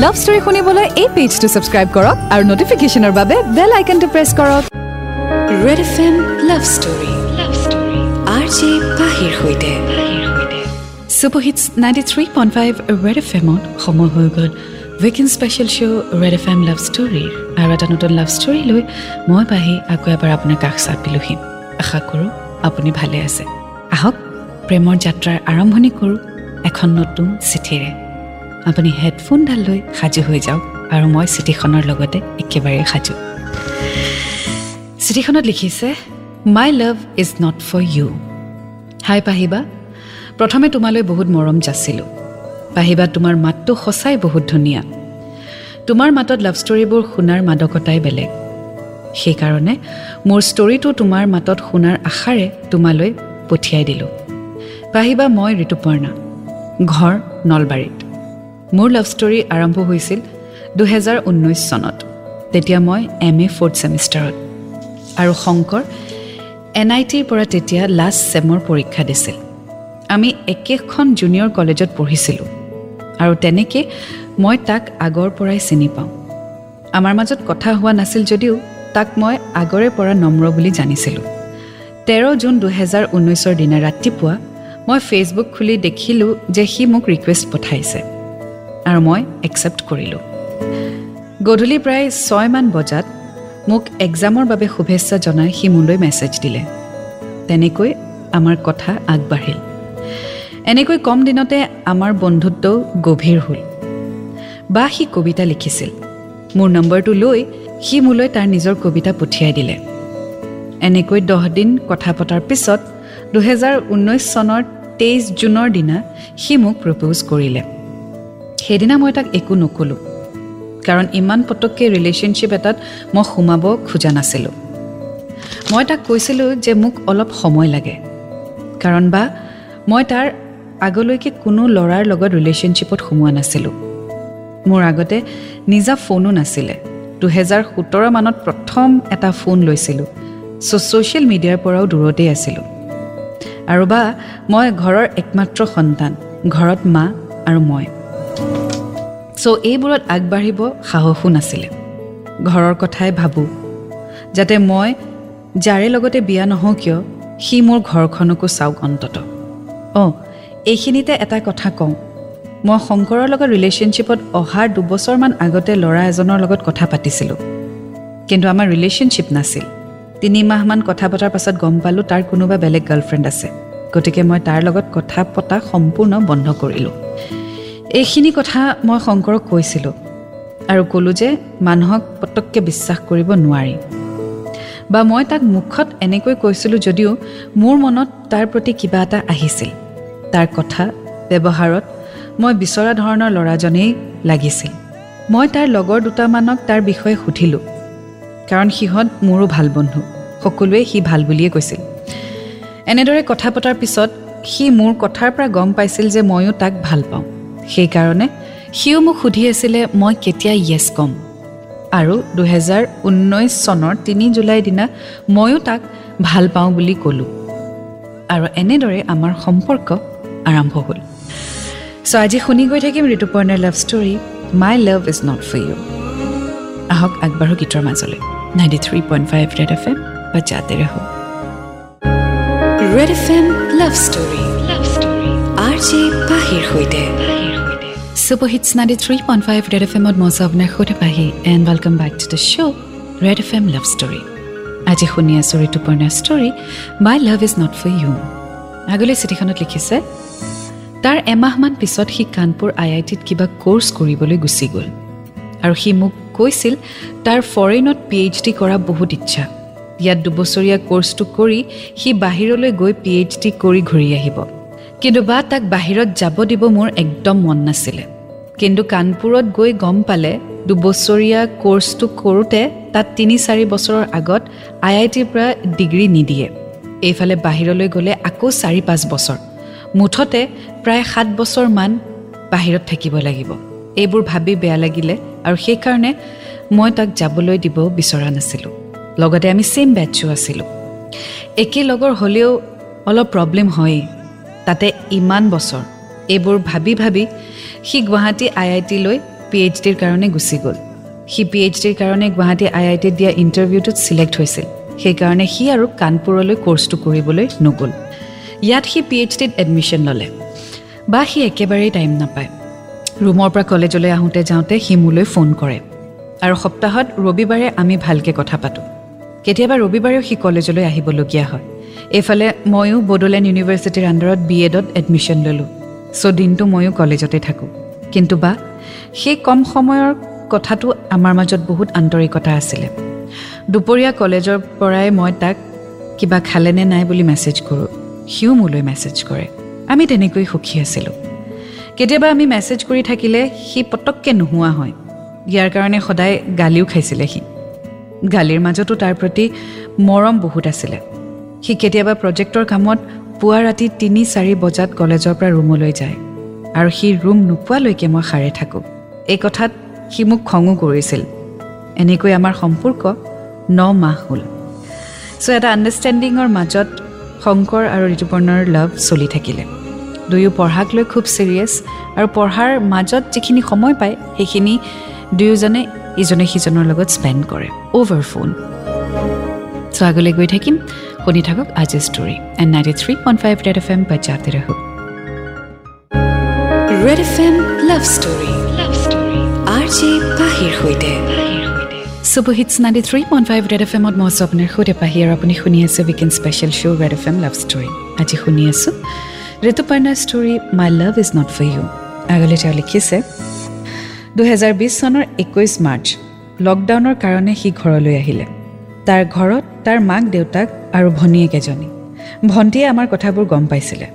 Love story শুনিবলৈ এই পেজটো subscribe কৰক আৰু নটিফিকেশ্যনৰ বাবে বেল আইকনটো প্ৰেছ কৰক। Red F M love story love story R J পাহিৰ সৈতে। Ninety three point five red F এমত সময় হৈ গ'ল। Weekend special show' red F M love ষ্টৰীৰ আৰু এটা নতুন লাভ ষ্টৰী লৈ মই পাহি আকৌ এবাৰ আপোনাৰ কাষ চাপিলোহি আশা কৰোঁ আপুনি ভালে আছে। আহক প্ৰেমৰ যাত্ৰাৰ আৰম্ভণি কৰোঁ এখন নতুন চিঠিৰে। আপুনি হেডফোনডাল লৈ সাজু হৈ যাওক আৰু মই চিঠিখনৰ লগতে একেবাৰে সাজু। চিঠিখনত লিখিছে my love is not for you হাই পাহিবা প্ৰথমে তোমালৈ বহুত মৰম যাচিলোঁ। পাহিবা তোমাৰ মাতটো সঁচাই বহুত ধুনীয়া। তোমাৰ মাতত লাভ ষ্টৰীবোৰ শুনাৰ মাদকতাই বেলেগ। সেইকাৰণে মোৰ ষ্টৰীটো তোমাৰ মাতত শুনাৰ আশাৰে তোমালৈ পঠিয়াই দিলোঁ। পাহিবা মই ঋতুপৰ্ণা ঘৰ নলবাৰীত। মোৰ লাভ ষ্টৰী আৰম্ভ হৈছিল দুহেজাৰ ঊনৈছ চনত। তেতিয়া মই এম এ ফ'ৰ্থ ছেমিষ্টাৰত আৰু শংকৰ এন আই টিৰ পৰা তেতিয়া লাষ্ট ছেমৰ পৰীক্ষা দিছিল। আমি একেখন জুনিয়ৰ কলেজত পঢ়িছিলোঁ। আৰু তেনেকৈ মই তাক আগৰ পৰাই চিনি পাওঁ। আমাৰ মাজত কথা হোৱা নাছিল যদিও তাক মই আগৰে পৰা নম্ৰ বুলি জানিছিলোঁ। তেৰ জুন দুহেজাৰ ঊনৈছৰ দিনা ৰাতিপুৱা মই ফেচবুক খুলি দেখিলোঁ যে সি মোক ৰিকুৱেষ্ট পঠাইছে। আৰু মই একচেপ্ট কৰিলোঁ। গধূলি প্ৰায় ছয়মান বজাত মোক এক্সামৰ বাবে শুভেচ্ছা জনাই সি মোলৈ মেছেজ দিলে। তেনেকৈ আমাৰ কথা আগবাঢ়িল। এনেকৈ কম দিনতে আমাৰ বন্ধুত্বও গভীৰ হ'ল। বা সি কবিতা লিখিছিল। মোৰ নম্বৰটো লৈ সি মোলৈ তাৰ নিজৰ কবিতা পঠিয়াই দিলে। এনেকৈ দহ দিন কথা পতাৰ পিছত দুহেজাৰ ঊনৈছ চনৰ তেইছ জুনৰ দিনা সি মোক প্ৰপ'জ কৰিলে। সেইদিনা মই তাক একো নক'লোঁ। কাৰণ ইমান পটককৈ ৰিলেশ্যনশ্বিপ এটাত মই সোমাব খোজা নাছিলোঁ। মই তাক কৈছিলোঁ যে মোক অলপ সময় লাগে। কাৰণ বা মই তাৰ আগলৈকে কোনো ল'ৰাৰ লগত ৰিলেশ্যনশ্বিপত সোমোৱা নাছিলোঁ। মোৰ আগতে নিজা ফোনো নাছিলে। দুহেজাৰ সোতৰ মানত প্ৰথম এটা ফোন লৈছিলোঁ। ছ' ছ'চিয়েল মিডিয়াৰ পৰাও দূৰতেই আছিলোঁ। আৰু বা মই ঘৰৰ একমাত্ৰ সন্তান ঘৰত মা আৰু মই। ছ' এইবোৰত আগবাঢ়িব সাহসো নাছিলে। ঘৰৰ কথাই ভাবোঁ যাতে মই যাৰে লগতে বিয়া নহওঁ কিয় সি মোৰ ঘৰখনকো চাওক অন্তত। অঁ এইখিনিতে এটা কথা কওঁ মই শংকৰৰ লগত ৰিলেশ্যনশ্বিপত অহাৰ দুবছৰমান আগতে ল'ৰা এজনৰ লগত কথা পাতিছিলোঁ। কিন্তু আমাৰ ৰিলেশ্যনশ্বিপ নাছিল। তিনিমাহমান কথা পতাৰ পাছত গম পালোঁ তাৰ কোনোবা বেলেগ গাৰ্লফ্ৰেণ্ড আছে। গতিকে মই তাৰ লগত কথা পতা সম্পূৰ্ণ বন্ধ কৰিলোঁ। এইখিনি কথা মই শংকৰক কৈছিলোঁ আৰু ক'লোঁ যে মানুহক পটককৈ বিশ্বাস কৰিব নোৱাৰি। বা মই তাক মুখত এনেকৈ কৈছিলোঁ যদিও মোৰ মনত তাৰ প্ৰতি কিবা এটা আহিছিল। তাৰ কথা ব্যৱহাৰত মই বিচৰা ধৰণৰ ল'ৰাজনেই লাগিছিল। মই তাৰ লগৰ দুটামানক তাৰ বিষয়ে সুধিলোঁ। কাৰণ সিহঁত মোৰো ভাল বন্ধু সকলোৱে সি ভাল বুলিয়ে কৈছিল। এনেদৰে কথা পতাৰ পিছত সি মোৰ কথাৰ পৰা গম পাইছিল যে ময়ো তাক ভাল পাওঁ। সেইকাৰণে সিও মোক সুধি আছিলে মই কেতিয়া য়েছ ক'ম? আৰু দুহেজাৰ ঊনৈছ চনৰ তিনি জুলাইৰ দিনা ময়ো তাক ভাল পাওঁ বুলি ক'লোঁ। আৰু এনেদৰে আমাৰ সম্পৰ্ক আৰম্ভ হ'ল। চ' আজি শুনি গৈ থাকিম ঋতুপৰ্ণাৰ love story my love is not for you আহক আগবাঢ়ো গীতৰ মাজলৈ। Ninety three point five red F M বা জাতে red F M love story love story R J super hits ninety three point five red F এমত মই আপোনাৰ সৈতে পাহি। And welcome back to the show' red F M love story আজি শুনি আছোঁ ঋতুপৰ্ণাৰ story my love is not for you আগলৈ চিঠিখনত লিখিছে তাৰ এমাহমান পিছত সি কানপুৰ আই আই টিত কিবা কৰ্চ কৰিবলৈ গুচি গ'ল। আৰু সি মোক কৈছিল তাৰ ফৰেইনত পি এইচ ডি কৰা বহুত ইচ্ছা। ইয়াত দুবছৰীয়া কৰ্চটো কৰি সি বাহিৰলৈ গৈ পি এইচ ডি কৰি ঘূৰি আহিব। কিন্তু বা তাক বাহিৰত যাব দিব মোৰ একদম মন নাছিলে। কিন্তু কানপুৰত গৈ গম পালে দুবছৰীয়া কৰ্চটো কৰোঁতে তাত তিনি চাৰি বছৰৰ আগত আই আই টিৰ পৰা ডিগ্ৰী নিদিয়ে। এইফালে বাহিৰলৈ গ'লে আকৌ চাৰি পাঁচ বছৰ। মুঠতে প্ৰায় সাত বছৰমান বাহিৰত থাকিব লাগিব। এইবোৰ ভাবি বেয়া লাগিলে আৰু সেইকাৰণে মই তাক যাবলৈ দিব বিচৰা নাছিলোঁ। লগতে আমি ছেইম বেটছো আছিলোঁ। একে লগৰ হ'লেও অলপ প্ৰব্লেম হয়েই। তাতে ইমান বছৰ। এইবোৰ ভাবি ভাবি সি গুৱাহাটী আই আই টিলৈ পি এইচ ডিৰ কাৰণে গুচি গ'ল। সি পি এইচ ডিৰ কাৰণে গুৱাহাটী আই আই টিত দিয়া ইণ্টাৰভিউটোত ছিলেক্ট হৈছিল। সেইকাৰণে সি আৰু কাণপুৰলৈ কৰ্চটো কৰিবলৈ নগ'ল। ইয়াত সি পি এইচ ডিত এডমিশ্যন ল'লে। বা সি একেবাৰেই টাইম নাপায়। ৰুমৰ পৰা কলেজলৈ আহোঁতে যাওঁতে সি মোলৈ ফোন কৰে। আৰু সপ্তাহত ৰবিবাৰে আমি ভালকৈ কথা পাতোঁ। কেতিয়াবা ৰবিবাৰেও সি কলেজলৈ আহিবলগীয়া হয়। এইফালে ময়ো বড়োলেণ্ড ইউনিভাৰ্চিটিৰ আণ্ডাৰত বি এডত এডমিশ্যন ল'লোঁ। চ' দিনটো ময়ো কলেজতে থাকোঁ। কিন্তু বা সেই কম সময়ৰ কথাটো আমাৰ মাজত বহুত আন্তৰিকতা আছিলে। দুপৰীয়া কলেজৰ পৰাই মই তাক কিবা খালেনে নাই বুলি মেছেজ কৰোঁ। সিও মোলৈ মেছেজ কৰে। আমি তেনেকৈ সুখী আছিলোঁ। কেতিয়াবা আমি মেছেজ কৰি থাকিলে সি পটককৈ নোহোৱা হয়। ইয়াৰ কাৰণে সদায় গালিও খাইছিলে সি। গালিৰ মাজতো তাৰ প্ৰতি মৰম বহুত আছিলে। সি কেতিয়াবা প্ৰজেক্টৰ কামত পুৱা ৰাতি তিনি চাৰি বজাত কলেজৰ পৰা ৰুমলৈ যায় আৰু সি ৰুম নোপোৱালৈকে মই সাৰে থাকোঁ। এই কথাত সি মোক খঙো কৰিছিল। এনেকৈ আমাৰ সম্পৰ্ক ন মাহ হ'ল। চ' এটা আণ্ডাৰষ্টেণ্ডিঙৰ মাজত শংকৰ আৰু ঋতুপৰ্ণৰ লাভ চলি থাকিলে। দুয়ো পঢ়াক লৈ খুব ছিৰিয়াছ আৰু পঢ়াৰ মাজত যিখিনি সময় পায় সেইখিনি দুয়োজনে ইজনে সিজনৰ লগত স্পেণ্ড কৰে অ'ভাৰ ফোন চ' আগলৈ গৈ থাকিম। শুনি থাকক আজিৰ story and ninety three point five red F M বাচ্চাতে ৰহক red F M love story R J পাহিৰ সৈতে। Super hits ninety three point five red F এমত মই আছোঁ আপোনাৰ সৈতে। পাহি আৰু আপুনি শুনি আছে weekend special show' red F M love story আজি শুনি আছোঁ। ঋতুপৰ্ণাৰ story my love is not for you আগলৈ তেওঁ লিখিছে দুহেজাৰ বিছ চনৰ একৈছ মাৰ্চ লকডাউনৰ কাৰণে সি ঘৰলৈ আহিলে। তাৰ ঘৰত তাৰ মাক দেউতাক আৰু ভনীয়েক এজনী। ভণ্টীয়ে আমাৰ কথাবোৰ গম পাইছিলে।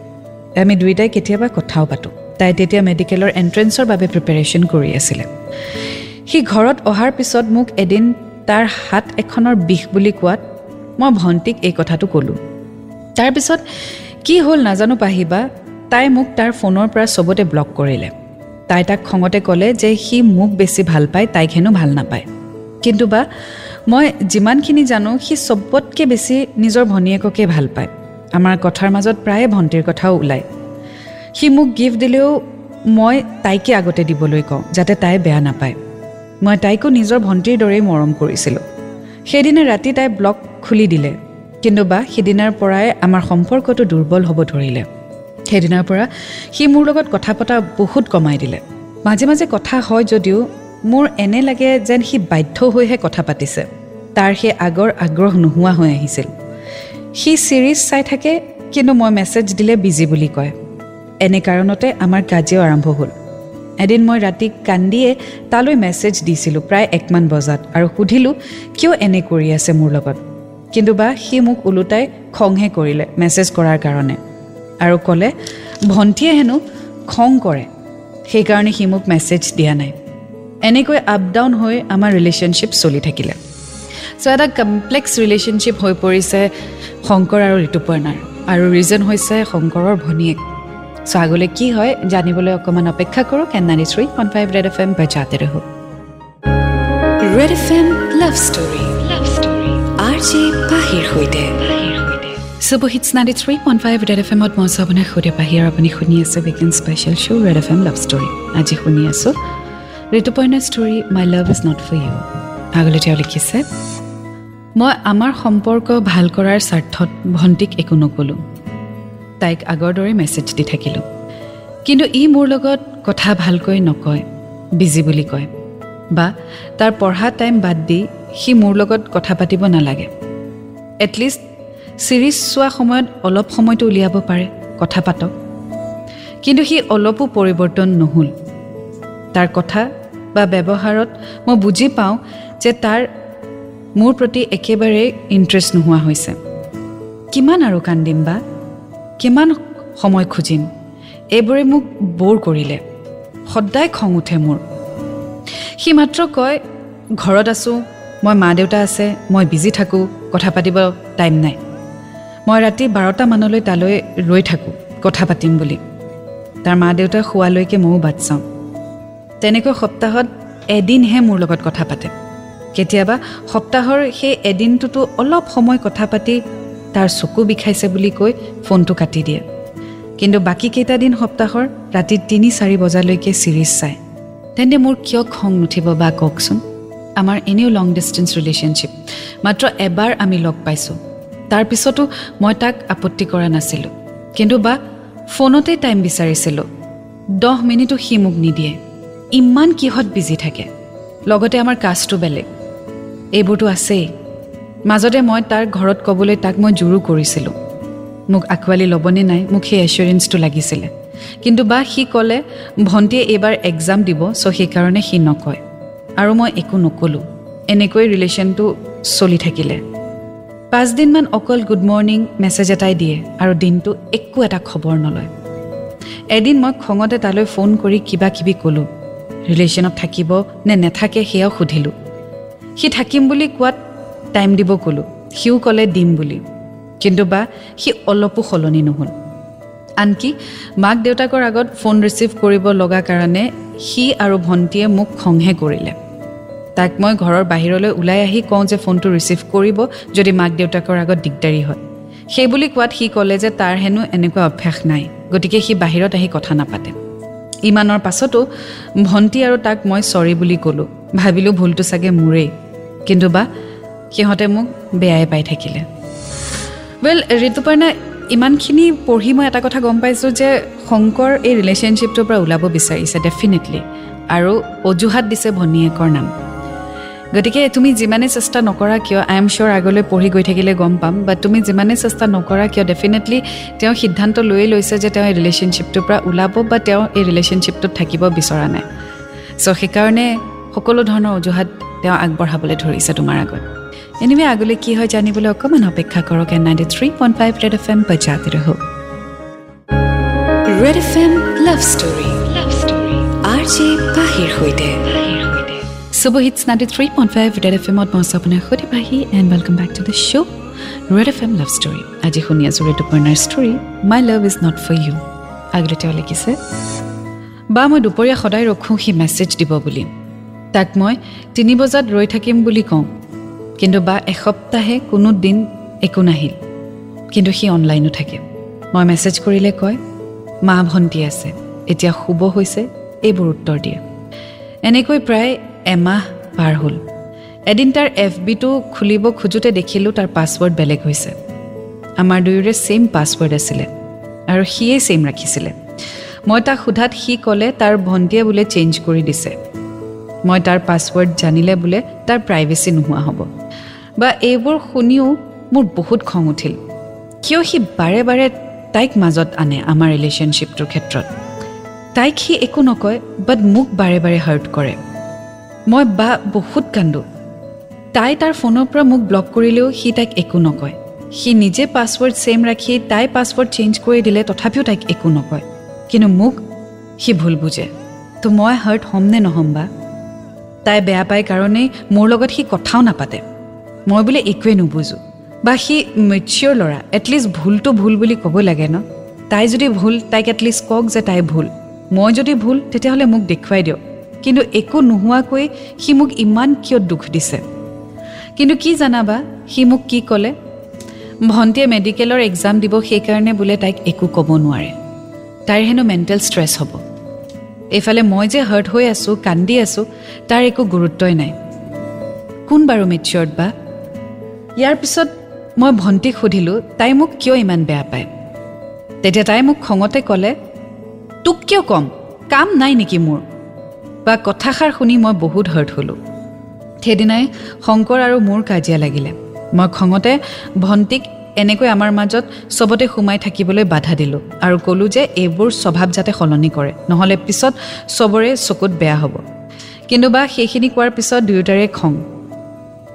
আমি দুয়োটাই কেতিয়াবা কথাও পাতোঁ। তাই তেতিয়া মেডিকেলৰ এণ্ট্ৰেঞ্চৰ বাবে প্ৰিপেৰেশ্যন কৰি আছিলে। সি ঘৰত অহাৰ পিছত মোক এদিন তাৰ হাত এখনৰ বিষ বুলি কোৱাত মই ভণ্টিক এই কথাটো ক'লোঁ। তাৰপিছত কি হ'ল নাজানো পাহিবা? তাই মোক তাৰ ফোনৰ পৰা চবতে ব্লক কৰিলে। তাই তাক খঙতে ক'লে যে সি মোক বেছি ভাল পায় তাইক হেনো ভাল নাপায়। কিন্তু বা মই যিমানখিনি জানো সি চবতকৈ বেছি নিজৰ ভনীয়েককে ভাল পায়। আমাৰ কথাৰ মাজত প্ৰায়ে ভণ্টিৰ কথাও ওলায়। সি মোক গিফ্ট দিলেও মই তাইকে আগতে দিবলৈ কওঁ যাতে তাই বেয়া নাপায়। মই তাইকো নিজৰ ভণ্টিৰ দৰেই মৰম কৰিছিলোঁ। সেইদিনা ৰাতি তাই ব্লক খুলি দিলে। কিন্তু বা সিদিনাৰ পৰাই আমাৰ সম্পৰ্কটো দুৰ্বল হ'ব ধৰিলে। সেইদিনাৰ পৰা সি মোৰ লগত কথা পতা বহুত কমাই দিলে। মাজে মাজে কথা হয় যদিও মোৰ এনে লাগে যেন সি বাধ্য হৈহে কথা পাতিছে। তাৰ সেই আগৰ আগ্ৰহ নোহোৱা হৈ আহিছিল। সি ছিৰিজ চাই থাকে কিন্তু মই মেছেজ দিলে বিজি বুলি কয়। এনে কাৰণতে আমাৰ কাজিয়াও আৰম্ভ হ'ল। এদিন মই ৰাতি কান্দিয়ে তালৈ মেছেজ দিছিলোঁ প্ৰায় একমান বজাত আৰু সুধিলোঁ কিয় এনে কৰি আছে মোৰ লগত? কিন্তু বা সি মোক ওলোটাই খংহে কৰিলে মেছেজ কৰাৰ কাৰণে। আৰু ক'লে ভণ্টিয়ে হেনো খং কৰে। সেইকাৰণে সি মোক মেছেজ দিয়া নাই। এনেকৈ আপ ডাউন হৈ আমাৰ ৰিলেশ্যনশ্বিপ চলি থাকিলে। চ' এটা কমপ্লেক্স ৰিলেশ্যনশ্বিপ হৈ পৰিছে শংকৰ আৰু ঋতুপৰ্ণাৰ। আৰু ৰিজন হৈছে শংকৰৰ ভনীয়েক। চ' আগলৈ কি হয় জানিবলৈ অকণমান অপেক্ষা কৰক and ninety three point five red F M বজাতে red F M love story love story R J পাহিৰ সৈতে। Super hits ninety three point five red F এমত মই আপোনাৰ সৈতে বাহিৰ আপুনি শুনি আছে weekend special show' red F M love story আজি শুনি আছোঁ ঋতুপৰ্ণাৰ story my love is not for you আগলৈ তেওঁ লিখিছে মই আমাৰ সম্পৰ্ক ভাল কৰাৰ স্বাৰ্থত ভণ্টিক একো নক'লোঁ। তাইক আগৰ দৰে মেছেজ দি থাকিলোঁ। কিন্তু ই মোৰ লগত কথা ভালকৈ নকয় বিজি বুলি কয়। বা তাৰ পঢ়া টাইম বাদ দি সি মোৰ লগত কথা পাতিব নালাগে। এটলিষ্ট ছিৰিজ চোৱা সময়ত অলপ সময়টো উলিয়াব পাৰে কথা পাতক কিন্তু সি অলপো পৰিৱৰ্তন নহ'ল। তাৰ কথা বা ব্যৱহাৰত মই বুজি পাওঁ যে তাৰ মোৰ প্ৰতি একেবাৰে ইণ্টাৰেষ্ট নোহোৱা হৈছে। কিমান আৰু কান্দিম বা? কিমান সময় খুজিম? এইবোৰে মোক ব'ৰ কৰিলে। সদায় খং উঠে মোৰ। সি মাত্ৰ কয় ঘৰত আছোঁ মই মা দেউতা আছে মই বিজি থাকোঁ কথা পাতিব টাইম নাই। মই ৰাতি বাৰটামানলৈ তালৈ ৰৈ থাকোঁ কথা পাতিম বুলি। তাৰ মা দেউতা শোৱালৈকে ময়ো বাট চাওঁ। তেনেকৈ সপ্তাহত এদিনহে মোৰ লগত কথা পাতে। কেতিয়াবা সপ্তাহৰ সেই এদিনটোতো অলপ সময় কথা পাতি তাৰ চকু বিষাইছে বুলি কৈ ফোনটো কাটি দিয়ে। কিন্তু বাকীকেইটা দিন সপ্তাহৰ ৰাতি তিনি চাৰি বজালৈকে ছিৰিজ চায়। তেন্তে মোৰ কিয় খং নুঠিব বা কওকচোন? আমাৰ এনেও লং ডিষ্টেঞ্চ ৰিলেশ্যনশ্বিপ মাত্ৰ এবাৰ আমি লগ পাইছোঁ। তাৰপিছতো মই তাক আপত্তি কৰা নাছিলোঁ। কিন্তু বা ফোনতেই টাইম বিচাৰিছিলোঁ। দহ মিনিটো সি মোক নিদিয়ে। ইমান কিহত বিজি থাকে। লগতে আমাৰ কাষ্টটো বেলেগ। এইবোৰতো আছেই। মাজতে মই তাৰ ঘৰত ক'বলৈ তাক মই জোৰো কৰিছিলোঁ। মোক আঁকোৱালি ল'বনে নাই মোক সেই এচুৰেঞ্চটো লাগিছিলে। কিন্তু বা সি ক'লে ভণ্টিয়ে এইবাৰ এক্সাম দিব চ' সেইকাৰণে সি নকয়। আৰু মই একো নক'লোঁ। এনেকৈ ৰিলেশ্যনটো চলি থাকিলে। পাঁচদিনমান অকল গুড মৰ্ণিং মেছেজ এটাই দিয়ে আৰু দিনটো একো এটা খবৰ নলয়। এদিন মই খঙতে তালৈ ফোন কৰি কিবা কিবি ক'লোঁ। ৰিলেশ্যনত থাকিব নে নেথাকে সেয়াও সুধিলোঁ। সি থাকিম বুলি কোৱাত টাইম দিব ক'লোঁ। সিও ক'লে দিম বুলি। কিন্তু বা সি অলপো সলনি নহ'ল। আনকি মাক দেউতাকৰ আগত ফোন ৰিচিভ কৰিব লগা কাৰণে সি আৰু ভণ্টীয়ে মোক খংহে কৰিলে। তাক মই ঘৰৰ বাহিৰলৈ ওলাই আহি কওঁ যে ফোনটো ৰিচিভ কৰিব যদি মাক দেউতাকৰ আগত দিগদাৰী হয়। সেই বুলি কোৱাত সি ক'লে যে তাৰ হেনো এনেকুৱা অভ্যাস নাই গতিকে সি বাহিৰত আহি কথা নাপাতে। ইমানৰ পাছতো ভণ্টি আৰু তাক মই চৰি বুলি ক'লোঁ। ভাবিলোঁ ভুলটো চাগে মোৰেই কিন্তু বা সিহঁতে মোক বেয়াই পাই থাকিলে। ৱেল ঋতুপৰ্ণা ইমানখিনি পঢ়ি মই এটা কথা গম পাইছোঁ যে শংকৰ এই ৰিলেশ্যনশ্বিপটোৰ পৰা ওলাব বিচাৰিছে ডেফিনেটলি আৰু অজুহাত দিছে ভনীয়েকৰ নাম। গতিকে তুমি যিমানে চেষ্টা নকৰা কিয় আই এম চিয়'ৰ আগলৈ পঢ়ি গৈ থাকিলে গম পাম বাট তুমি যিমানে চেষ্টা নকৰা কিয় ডেফিনেটলি তেওঁ সিদ্ধান্ত লৈয়ে লৈছে যে তেওঁ এই ৰিলেশ্যনশ্বিপটোৰ পৰা ওলাব বা তেওঁ এই ৰিলেশ্যনশ্বিপটোত থাকিব বিচৰা নাই। চ' সেইকাৰণে সকলো ধৰণৰ অজুহাত তেওঁ আগবঢ়াবলৈ ধৰিছে তোমাৰ আগত। এনিৱে আগলৈ কি হয় জানিবলৈ অকণমান অপেক্ষা কৰক and ninety three point five red F M বজাতে ৰহ red F M love story R J পাহিৰ সৈতে। শুভ hits ninety three point five red F এমত মই আপোনাৰ সৈতে পাহি and welcome back to the show' red F M love story আজি শুনি আছোঁ ঋতুপৰ্ণাৰ story my love is not for you আগলৈ তেওঁ লিখিছে বা মই দুপৰীয়া সদায় ৰখোঁ সি মেছেজ দিব বুলি। তাক মই তিনি বজাত ৰৈ থাকিম বুলি কওঁ। কিন্তু বা এসপ্তাহে কোনো দিন একো নাহিল। কিন্তু সি অনলাইনো থাকে। মই মেছেজ কৰিলে কয় মা ভণ্টি আছে। এতিয়া শুব হৈছে। এইবোৰ উত্তৰ দিয়ে। এনেকৈ প্ৰায় এমাহ পাৰ হ'ল এদিন তাৰ এফ বিটো খুলিব খোজোতে দেখিলোঁ তাৰ পাছৱৰ্ড বেলেগ হৈছে। আমাৰ দুয়োৰে ছেইম পাছৱৰ্ড আছিলে আৰু সিয়েই ছেইম ৰাখিছিলে। মই তাক সোধাত সি ক'লে তাৰ ভণ্টিয়ে বোলে চেঞ্জ কৰি দিছে। মই তাৰ পাছৱৰ্ড জানিলে বোলে তাৰ প্ৰাইভেচি নোহোৱা হ'ব। বা এইবোৰ শুনিও মোৰ বহুত খং উঠিল। কিয় সি বাৰে বাৰে তাইক মাজত আনে আমাৰ ৰিলেশ্যনশ্বিপটোৰ ক্ষেত্ৰত? তাইক সি একো নকয় বাট মোক বাৰে বাৰে হাৰ্ট কৰে। মই বা বহুত কান্দোঁ। তাই তাৰ ফোনৰ পৰা মোক ব্লক কৰিলেও সি তাইক একো নকয়। সি নিজে পাছৱৰ্ড ছেইম ৰাখি তাই পাছৱৰ্ড চেঞ্জ কৰি দিলে তথাপিও তাইক একো নকয়। কিন্তু মোক সি ভুল বুজে। তো মই হাৰ্ট হ'ম নে নহ'ম বা? তাই বেয়া পায় কাৰণেই মোৰ লগত সি কথাও নাপাতে। মই বোলে একোৱে নুবুজোঁ। বা সি মেচিয়ৰ ল'ৰা এটলিষ্ট ভুলটো ভুল বুলি ক'ব লাগে ন? তাই যদি ভুল তাইক এটলিষ্ট কওক যে তাই ভুল। মই যদি ভুল তেতিয়াহ'লে মোক দেখুৱাই দিয়ক। কিন্তু একো নোহোৱাকৈ সি মোক ইমান কিয় দুখ দিছে? কিন্তু কি জানাবা সি মোক কি ক'লে? ভণ্টিয়ে মেডিকেলৰ এক্সাম দিব সেইকাৰণে বোলে তাইক একো ক'ব নোৱাৰে। তাইৰ হেনো মেণ্টেল ষ্ট্ৰেছ হ'ব। এইফালে মই যে হাৰ্ট হৈ আছোঁ কান্দি আছোঁ তাৰ একো গুৰুত্বই নাই। কোন বাৰু মেচিয়ৰ্ড বা? ইয়াৰ পিছত মই ভণ্টিক সুধিলোঁ তাই মোক কিয় ইমান বেয়া পায়? তেতিয়া তাই মোক খঙতে ক'লে তোক কিয় ক'ম? কাম নাই নেকি মোৰ? বা কথাষাৰ শুনি মই বহুত হাৰ্ট হ'লোঁ। সেইদিনাই শংকৰ আৰু মোৰ কাজিয়া লাগিলে। মই খঙতে ভণ্টিক এনেকৈ আমাৰ মাজত চবতে সোমাই থাকিবলৈ বাধা দিলোঁ আৰু ক'লোঁ যে এইবোৰ স্বভাৱ যাতে সলনি কৰে নহ'লে পিছত চবৰে চকুত বেয়া হ'ব। কিন্তু বা সেইখিনি কোৱাৰ পিছত দুয়োটাৰে খং।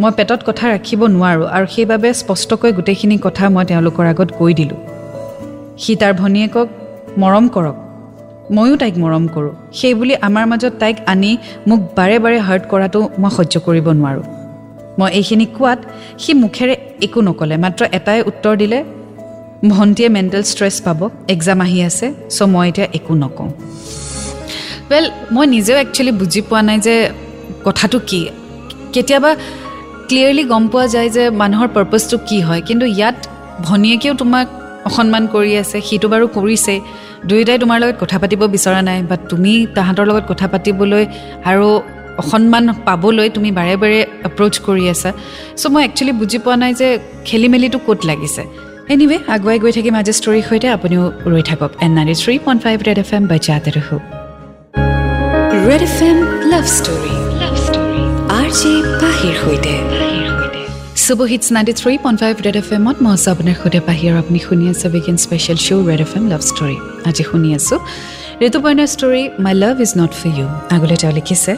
মই পেটত কথা ৰাখিব নোৱাৰোঁ আৰু সেইবাবে স্পষ্টকৈ গোটেইখিনি কথা মই তেওঁলোকৰ আগত কৈ দিলোঁ। সি তাৰ ভনীয়েকক মৰম কৰক। ময়ো তাইক মৰম কৰোঁ। সেই বুলি আমাৰ মাজত তাইক আনি মোক বাৰে বাৰে হাৰ্ট কৰাটো মই সহ্য কৰিব নোৱাৰোঁ। মই এইখিনি কোৱাত সি মুখেৰে একো নক'লে মাত্ৰ এটাই উত্তৰ দিলে ভণ্টিয়ে মেণ্টেল ষ্ট্ৰেছ পাব এক্সাম আহি আছে চ' মই এতিয়া একো নকওঁ। ৱেল মই নিজেও একচুৱেলি বুজি পোৱা নাই যে কথাটো কি। কেতিয়াবা ক্লিয়াৰলি গম পোৱা যায় যে মানুহৰ পাৰ্পজটো কি হয় কিন্তু ইয়াত ভনীয়েকেও তোমাক অসন্মান কৰি আছে সিটো বাৰু কৰিছে। দুয়োটাই তোমাৰ লগত কথা পাতিব বিচৰা নাই বা তুমি তাহাঁতৰ লগত কথা পাতিবলৈ আৰু সন্মান পাবলৈ তুমি বাৰে বাৰে এপ্ৰ'চ কৰি আছা। চ' মই একচুৱেলি বুজি পোৱা নাই যে খেলি মেলিটো ক'ত লাগিছে। এনিৱে আগুৱাই গৈ থাকিম আজি ষ্টৰীৰ সৈতে। আপুনিও ৰৈ থাকক and ninety three point five red F M বাজাতে ৰহো red F M love story love story R J পাহিৰ সৈতে। শুভ hits ninety three point five red F এমত মই আছোঁ আপোনাৰ সৈতে পাহি আৰু আপুনি শুনি আছে weekend special show' red F M love story আজি শুনি আছোঁ ঋতুপৰ্ণাৰ story my love is not for you আগলৈ তেওঁ লিখিছে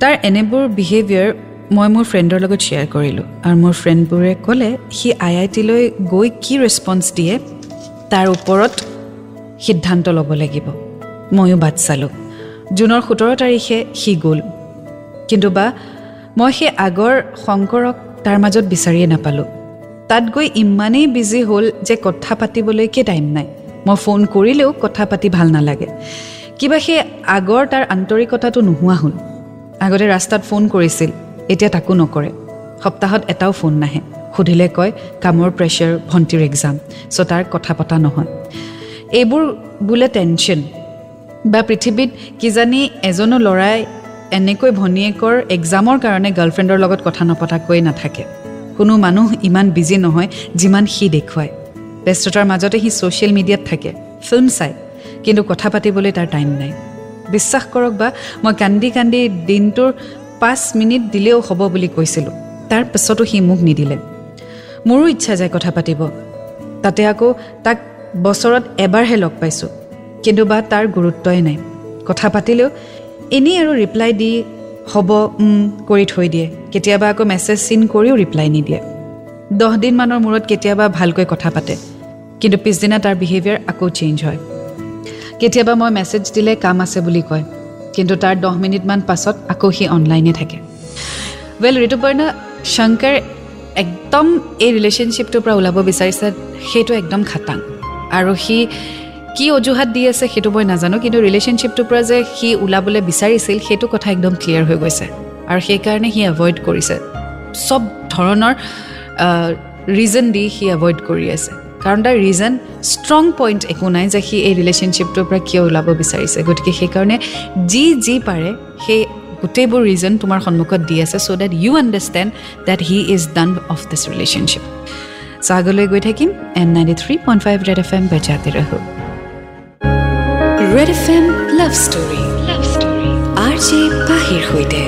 তাৰ এনেবোৰ বিহেভিয়াৰ মই মোৰ ফ্ৰেণ্ডৰ লগত শ্বেয়াৰ কৰিলোঁ আৰু মোৰ ফ্ৰেণ্ডবোৰে ক'লে সি আই আই টিলৈ গৈ কি ৰেচপঞ্চ দিয়ে তাৰ ওপৰত সিদ্ধান্ত ল'ব লাগিব ময়ো বাট চালোঁ জুনৰ সোতৰ তাৰিখে সি গ'ল কিন্তু বা মই সেই আগৰ শংকৰক তাৰ মাজত বিচাৰিয়ে নাপালোঁ। তাত গৈ ইমানেই বিজি হ'ল যে কথা পাতিবলৈকে টাইম নাই। মই ফোন কৰিলেও কথা পাতি ভাল নালাগে। কিবা সেই আগৰ তাৰ আন্তৰিকতাটো নোহোৱা হ'ল। আগতে ৰাস্তাত ফোন কৰিছিল এতিয়া তাকো নকৰে। সপ্তাহত এটাও ফোন নাহে। সুধিলে কয় কামৰ প্ৰেছাৰ ভণ্টিৰ এক্সাম চ' তাৰ কথা পতা নহয়। এইবোৰ বোলে টেনশ্যন বা পৃথিৱীত কিজানি এজনো ল'ৰাই এনেকৈ ভনীয়েকৰ এক্সামৰ কাৰণে গাৰ্লফ্ৰেণ্ডৰ লগত কথা নপতাকৈ নাথাকে। কোনো মানুহ ইমান বিজি নহয় যিমান সি দেখুৱায়। ব্যস্ততাৰ মাজতে সি ছ'চিয়েল মিডিয়াত থাকে ফিল্ম চায় কিন্তু কথা পাতিবলৈ তাৰ টাইম নাই। বিশ্বাস কৰক বা মই কান্দি কান্দি দিনটোৰ পাঁচ মিনিট দিলেও হ'ব বুলি কৈছিলোঁ। তাৰ পিছতো সি মোক নিদিলে। মোৰো ইচ্ছা যায় কথা পাতিব। তাতে আকৌ তাক বছৰত এবাৰহে লগ পাইছোঁ। কিন্তু বা তাৰ গুৰুত্বই নাই। কথা পাতিলেও এনেই আৰু ৰিপ্লাই দি হ'ব কৰি থৈ দিয়ে। কেতিয়াবা আকৌ মেছেজ চিন কৰিও ৰিপ্লাই নিদিয়ে। দহ দিনমানৰ মূৰত কেতিয়াবা ভালকৈ কথা পাতে। কিন্তু পিছদিনা তাৰ বিহেভিয়াৰ আকৌ চেঞ্জ হয়। কেতিয়াবা মই মেছেজ দিলে কাম আছে বুলি কয়। কিন্তু তাৰ দহ মিনিটমান পাছত আকৌ সি অনলাইনে থাকে। ৱেল ঋতুপৰ্ণা শংকৰ একদম এই ৰিলেশ্যনশ্বিপটোৰ পৰা ওলাব বিচাৰিছে সেইটো একদম খাটাং। আৰু সি কি অজুহাত দি আছে সেইটো মই নাজানো কিন্তু ৰিলেশ্যনশ্বিপটোৰ পৰা যে সি ওলাবলৈ বিচাৰিছিল সেইটো কথা একদম ক্লিয়াৰ হৈ গৈছে। আৰু সেইকাৰণে সি এভইড কৰিছে। চব ধৰণৰ ৰিজন দি সি এভইড কৰি আছে। কাৰণ তাৰ ৰিজন ষ্ট্ৰং পইণ্ট একো নাই যে সি এই ৰিলেশ্যনশ্বিপটোৰ পৰা কিয় ওলাব বিচাৰিছে। গতিকে সেইকাৰণে যি যি পাৰে সেই গোটেইবোৰ ৰিজন তোমাৰ সন্মুখত দি আছে so' that you understand that he is done of this relationship so' আগলৈ গৈ থাকিম and ninety three point five red F M বেজাতে ৰহো red F M love story love story R J পাহিৰ সৈতে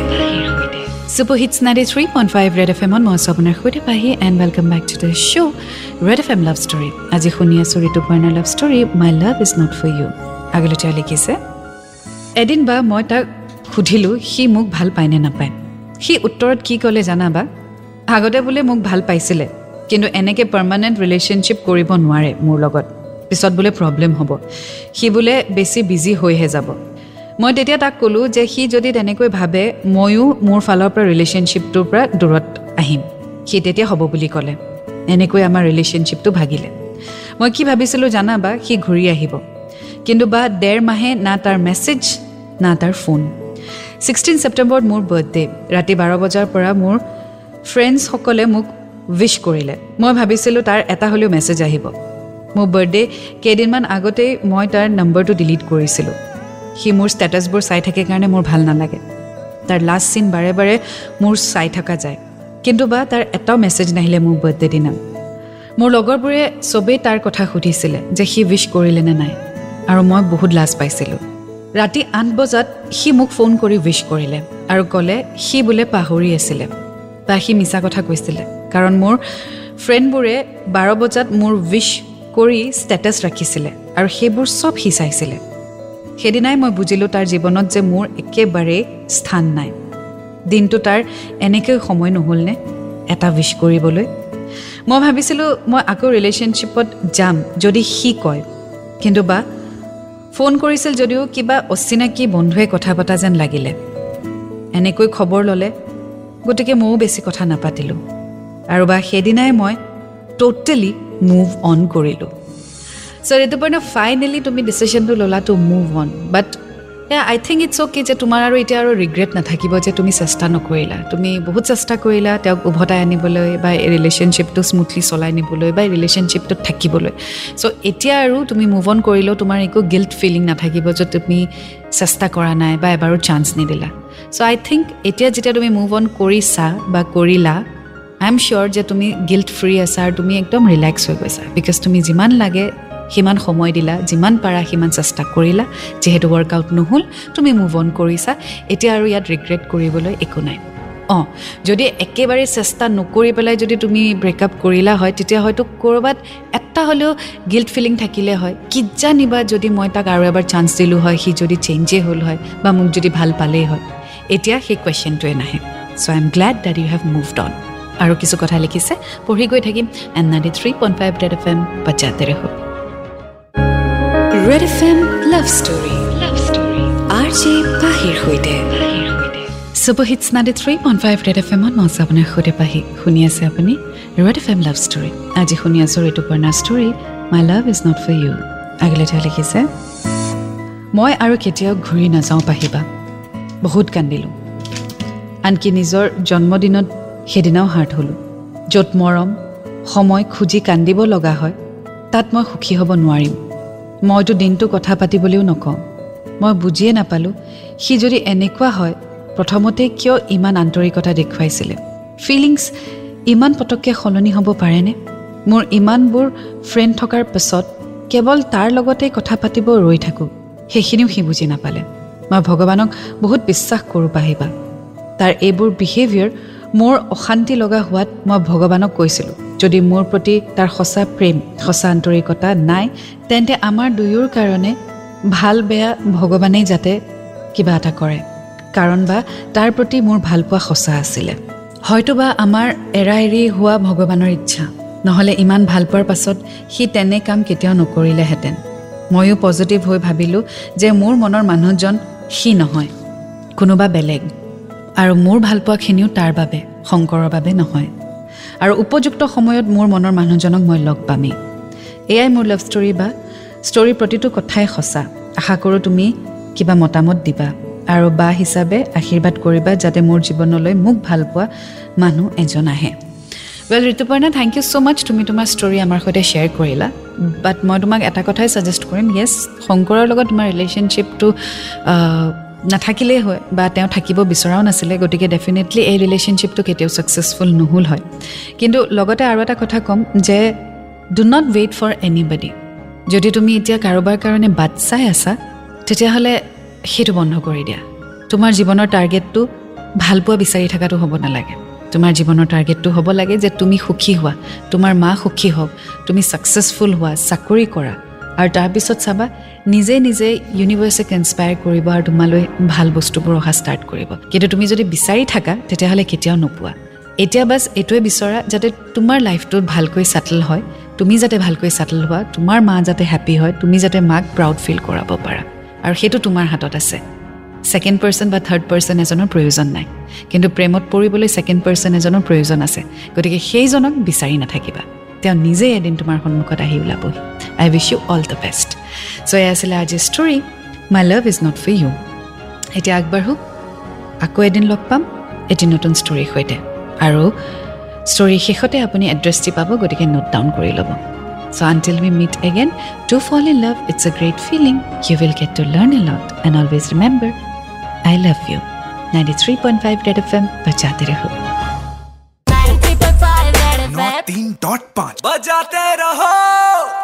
super hits ninety three point five red F এমত মই আছোঁ আপোনাৰ সৈতে পাহি and welcome back to the show' red F M love story আজি শুনি আছোঁ ঋতুপৰ্ণাৰ love story my love is not for you আগলৈ তেওঁ লিখিছে এদিন বা মই তাক সুধিলোঁ সি মোক ভাল পায় নে নাপায়? সি উত্তৰত কি ক'লে জানা বা? আগতে বোলে মোক ভাল পাইছিলে কিন্তু এনেকৈ পাৰ্মানেণ্ট ৰিলেশ্যনশ্বিপ কৰিব নোৱাৰে মোৰ লগত। পিছত বোলে প্ৰব্লেম হ'ব। সি বোলে বেছি বিজি হৈহে যাব। মই তেতিয়া তাক ক'লোঁ যে সি যদি তেনেকৈ ভাবে ময়ো মোৰ ফালৰ পৰা ৰিলেশ্যনশ্বিপটোৰ পৰা দূৰত আহিম। সি তেতিয়া হ'ব বুলি ক'লে। এনেকৈ আমাৰ ৰিলেশ্যনশ্বিপটো ভাগিলে। মই কি ভাবিছিলোঁ জানা বা সি ঘূৰি আহিব। কিন্তু বা ডেৰ মাহে না তাৰ মেছেজ না তাৰ ফোন ছিক্সটিন ছেপ্টেম্বৰত মোৰ বাৰ্থডে ৰাতি বাৰ বজাৰ পৰা মোৰ ফ্ৰেণ্ডছসকলে মোক উইচ কৰিলে। মই ভাবিছিলোঁ তাৰ এটা হ'লেও মেছেজ আহিব। মোৰ বাৰ্থডে কেইদিনমান আগতেই মই তাৰ নম্বৰটো ডিলিট কৰিছিলোঁ। সি মোৰ ষ্টেটাছবোৰ চাই থাকে কাৰণে মোৰ ভাল নালাগে। তাৰ লাষ্ট চিন বাৰে বাৰে মোৰ চাই থকা যায়। কিন্তু বা তাৰ এটাও মেছেজ নাহিলে মোৰ বাৰ্থডে দিনা। মোৰ লগৰবোৰে চবেই তাৰ কথা সুধিছিলে যে সি উইচ কৰিলে নে নাই। আৰু মই বহুত লাজ পাইছিলোঁ। ৰাতি আঠ বজাত সি মোক ফোন কৰি উইচ কৰিলে আৰু ক'লে সি বোলে পাহৰি আছিলে। বা সি মিছা কথা কৈছিলে। কাৰণ মোৰ ফ্ৰেণ্ডবোৰে বাৰ বজাত মোৰ উইচ কৰি ষ্টেটাছ ৰাখিছিলে আৰু সেইবোৰ চব সি চাইছিলে। সেইদিনাই মই বুজিলোঁ তাৰ জীৱনত যে মোৰ একেবাৰেই স্থান নাই। দিনটো তাৰ এনেকৈ সময় নহ'লনে এটা উইচ কৰিবলৈ। মই ভাবিছিলোঁ মই আকৌ ৰিলেশ্যনশ্বিপত যাম যদি সি কয়। কিন্তু বা ফোন কৰিছিল যদিও কিবা অচিনাকি বন্ধুৱে কথা পতা যেন লাগিলে। এনেকৈ খবৰ ল'লে গতিকে ময়ো বেছি কথা নাপাতিলোঁ। আৰু বা সেইদিনাই মই ট'টেলি মুভ অন কৰিলোঁ চ' ঋতুপৰ্ণ ফাইনেলি তুমি ডিচিশ্যনটো ল'লা to move on but I think it's okay যে তোমাৰ আৰু এতিয়া আৰু ৰিগ্ৰেট নাথাকিব যে তুমি চেষ্টা নকৰিলা তুমি বহুত চেষ্টা কৰিলা তেওঁক উভতাই আনিবলৈ বা এই ৰিলেশ্যনশ্বিপটো স্মুথলি চলাই নিবলৈ বা ৰিলেশ্যনশ্বিপটোত থাকিবলৈ চ' এতিয়া আৰু তুমি মুভ অন কৰিলেও তোমাৰ একো গিল্ট ফিলিং নাথাকিব যে তুমি চেষ্টা কৰা নাই বা এবাৰো চান্স নিদিলা চ' আই থিংক এতিয়া যেতিয়া তুমি মুভ অন কৰিছা বা কৰিলা আই এম চিয়'ৰ যে তুমি গিল্ট ফ্ৰী আছা আৰু তুমি একদম ৰিলেক্স হৈ গৈছা। বিকজ তুমি যিমান লাগে সিমান সময় দিলা যিমান পাৰা সিমান চেষ্টা কৰিলা। যিহেতু ৱৰ্কআউট নহ'ল তুমি মুভ অন কৰিছা। এতিয়া আৰু ইয়াত ৰিগ্ৰেট কৰিবলৈ একো নাই। অঁ যদি একেবাৰে চেষ্টা নকৰি পেলাই যদি তুমি ব্ৰেকআপ কৰিলা হয় তেতিয়া হয়তো ক'ৰবাত এটা হ'লেও গিল্ট ফিলিং থাকিলে হয়। কিজানিবা যদি মই তাক আৰু এবাৰ চান্স দিলোঁ হয় সি যদি চেঞ্জেই হ'ল হয় বা মোক যদি ভাল পালেই হয়। এতিয়া সেই কুৱেশ্যনটোৱে নাহে। So' I am glad that you have moved on আৰু কিছু কথা লিখিছে। পঢ়ি গৈ থাকিম। And ninety three point five red F M বাচ্চাতে ৰেহো red F M love story love story R J পাহিৰ সৈতে। Ninety three point five red F এমত মই আছোঁ আপোনাৰ সৈতে পাহি। শুনি আছে আপুনি? Red F M love story আজি শুনি আছোঁ story my love is not for you আগলৈ তেওঁ লিখিছে মই আৰু কেতিয়াও ঘূৰি নাযাওঁ পাহিবা। বহুত কান্দিলোঁ। আনকি নিজৰ জন্মদিনত সেইদিনাও হাৰ্ট হ'লোঁ। য'ত মৰম সময় খুজি কান্দিব লগা হয় তাত মই সুখী হ'ব নোৱাৰিম। মইতো দিনটো কথা পাতিবলৈও নকওঁ। মই বুজিয়ে নাপালোঁ সি যদি এনেকুৱা হয় প্ৰথমতে কিয় ইমান আন্তৰিকতা দেখুৱাইছিলে? ফিলিংছ ইমান পটককৈ সলনি হ'ব পাৰেনে? মোৰ ইমানবোৰ ফ্ৰেণ্ড থকাৰ পাছত কেৱল তাৰ লগতে কথা পাতিব ৰৈ থাকোঁ সেইখিনিও সি বুজি নাপালে। মই ভগৱানক বহুত বিশ্বাস কৰোঁ পাহিবা। তাৰ এইবোৰ বিহেভিয়াৰ মোৰ অশান্তি লগা হোৱাত মই ভগৱানক কৈছিলোঁ। যদি মোৰ প্ৰতি তাৰ সঁচা প্ৰেম সঁচা আন্তৰিকতা নাই তেন্তে আমাৰ দুয়োৰ কাৰণে ভাল বেয়া ভগৱানেই যাতে কিবা এটা কৰে। কাৰণ বা তাৰ প্ৰতি মোৰ ভালপোৱা সঁচা আছিলে। হয়তোবা আমাৰ এৰা এৰি হোৱা ভগৱানৰ ইচ্ছা। নহ'লে ইমান ভাল পোৱাৰ পাছত সি তেনে কাম কেতিয়াও নকৰিলেহেঁতেন। ময়ো পজিটিভ হৈ ভাবিলোঁ যে মোৰ মনৰ মানুহজন সি নহয়। কোনোবা বেলেগ। আৰু মোৰ ভালপোৱাখিনিও তাৰ বাবে শংকৰৰ বাবে নহয়। আৰু উপযুক্ত সময়ত মোৰ মনৰ মানুহজনক মই লগ পামেই। এয়াই মোৰ লাভ ষ্টৰী বা ষ্টৰীৰ প্ৰতিটো কথাই সঁচা। আশা কৰোঁ তুমি কিবা মতামত দিবা আৰু বা হিচাপে আশীৰ্বাদ কৰিবা যাতে মোৰ জীৱনলৈ মোক ভাল পোৱা মানুহ এজন আহে। Well Rituparna thank you so' much তুমি তোমাৰ ষ্টৰী আমাৰ সৈতে শ্বেয়াৰ কৰিলা। বাট মই তোমাক এটা কথাই ছাজেষ্ট কৰিম। য়েছ শংকৰৰ লগত তোমাৰ ৰিলেশ্যনশ্বিপটো নাথাকিলেই হয় বা তেওঁ থাকিব বিচৰাও নাছিলে গতিকে ডেফিনেটলি এই ৰিলেশ্যনশ্বিপটো কেতিয়াও ছাকচেছফুল নহ'ল হয়। কিন্তু লগতে আৰু এটা কথা ক'ম যে do not wait for anybody যদি তুমি এতিয়া কাৰোবাৰ কাৰণে বাট চাই আছা তেতিয়াহ'লে সেইটো বন্ধ কৰি দিয়া। তোমাৰ জীৱনৰ টাৰ্গেটটো ভালপোৱা বিচাৰি থকাটো হ'ব নালাগে। তোমাৰ জীৱনৰ টাৰ্গেটটো হ'ব লাগে যে তুমি সুখী হোৱা তোমাৰ মা সুখী হওক তুমি ছাকচেছফুল হোৱা চাকৰি কৰা। আৰু তাৰপিছত চাবা নিজে নিজে ইউনিভাৰ্চিক ইনস্পায়াৰ কৰিব আৰু তোমালৈ ভাল বস্তুবোৰ অহা ষ্টাৰ্ট কৰিব। কিন্তু তুমি যদি বিচাৰি থাকা তেতিয়াহ'লে কেতিয়াও নোপোৱা। এতিয়া বাছ এইটোৱে বিচৰা যাতে তোমাৰ লাইফটোত ভালকৈ ছেটেল হয়। তুমি যাতে ভালকৈ ছেটেল হোৱা তোমাৰ মা যাতে হেপ্পী হয় তুমি যাতে মাক প্ৰাউড ফিল কৰাব পাৰা। আৰু সেইটো তোমাৰ হাতত আছে। ছেকেণ্ড পাৰ্চন বা থাৰ্ড পাৰ্চন এজনৰ প্ৰয়োজন নাই। কিন্তু প্ৰেমত পৰিবলৈ ছেকেণ্ড পাৰ্চন এজনৰ প্ৰয়োজন আছে। গতিকে সেইজনক বিচাৰি নাথাকিবা। তেওঁ নিজেই এদিন তোমাৰ সন্মুখত আহি ওলাবহি। I wish you all the best so' এয়া আছিলে আজি story my love is not for you এতিয়া আগবাঢ়ো আকৌ এদিন লগ পাম এটি নতুন ষ্টৰীৰ সৈতে। আৰু ষ্টৰীৰ শেষতে আপুনি এড্ৰেছটি পাব গতিকে নোট ডাউন কৰি ল'ব। So' until we meet again to fall in love it's a great feeling you will get to learn a lot and always remember I love you ninety three point five red F M বজাতে ৰহো तीन dot पाँच बजाते रहो।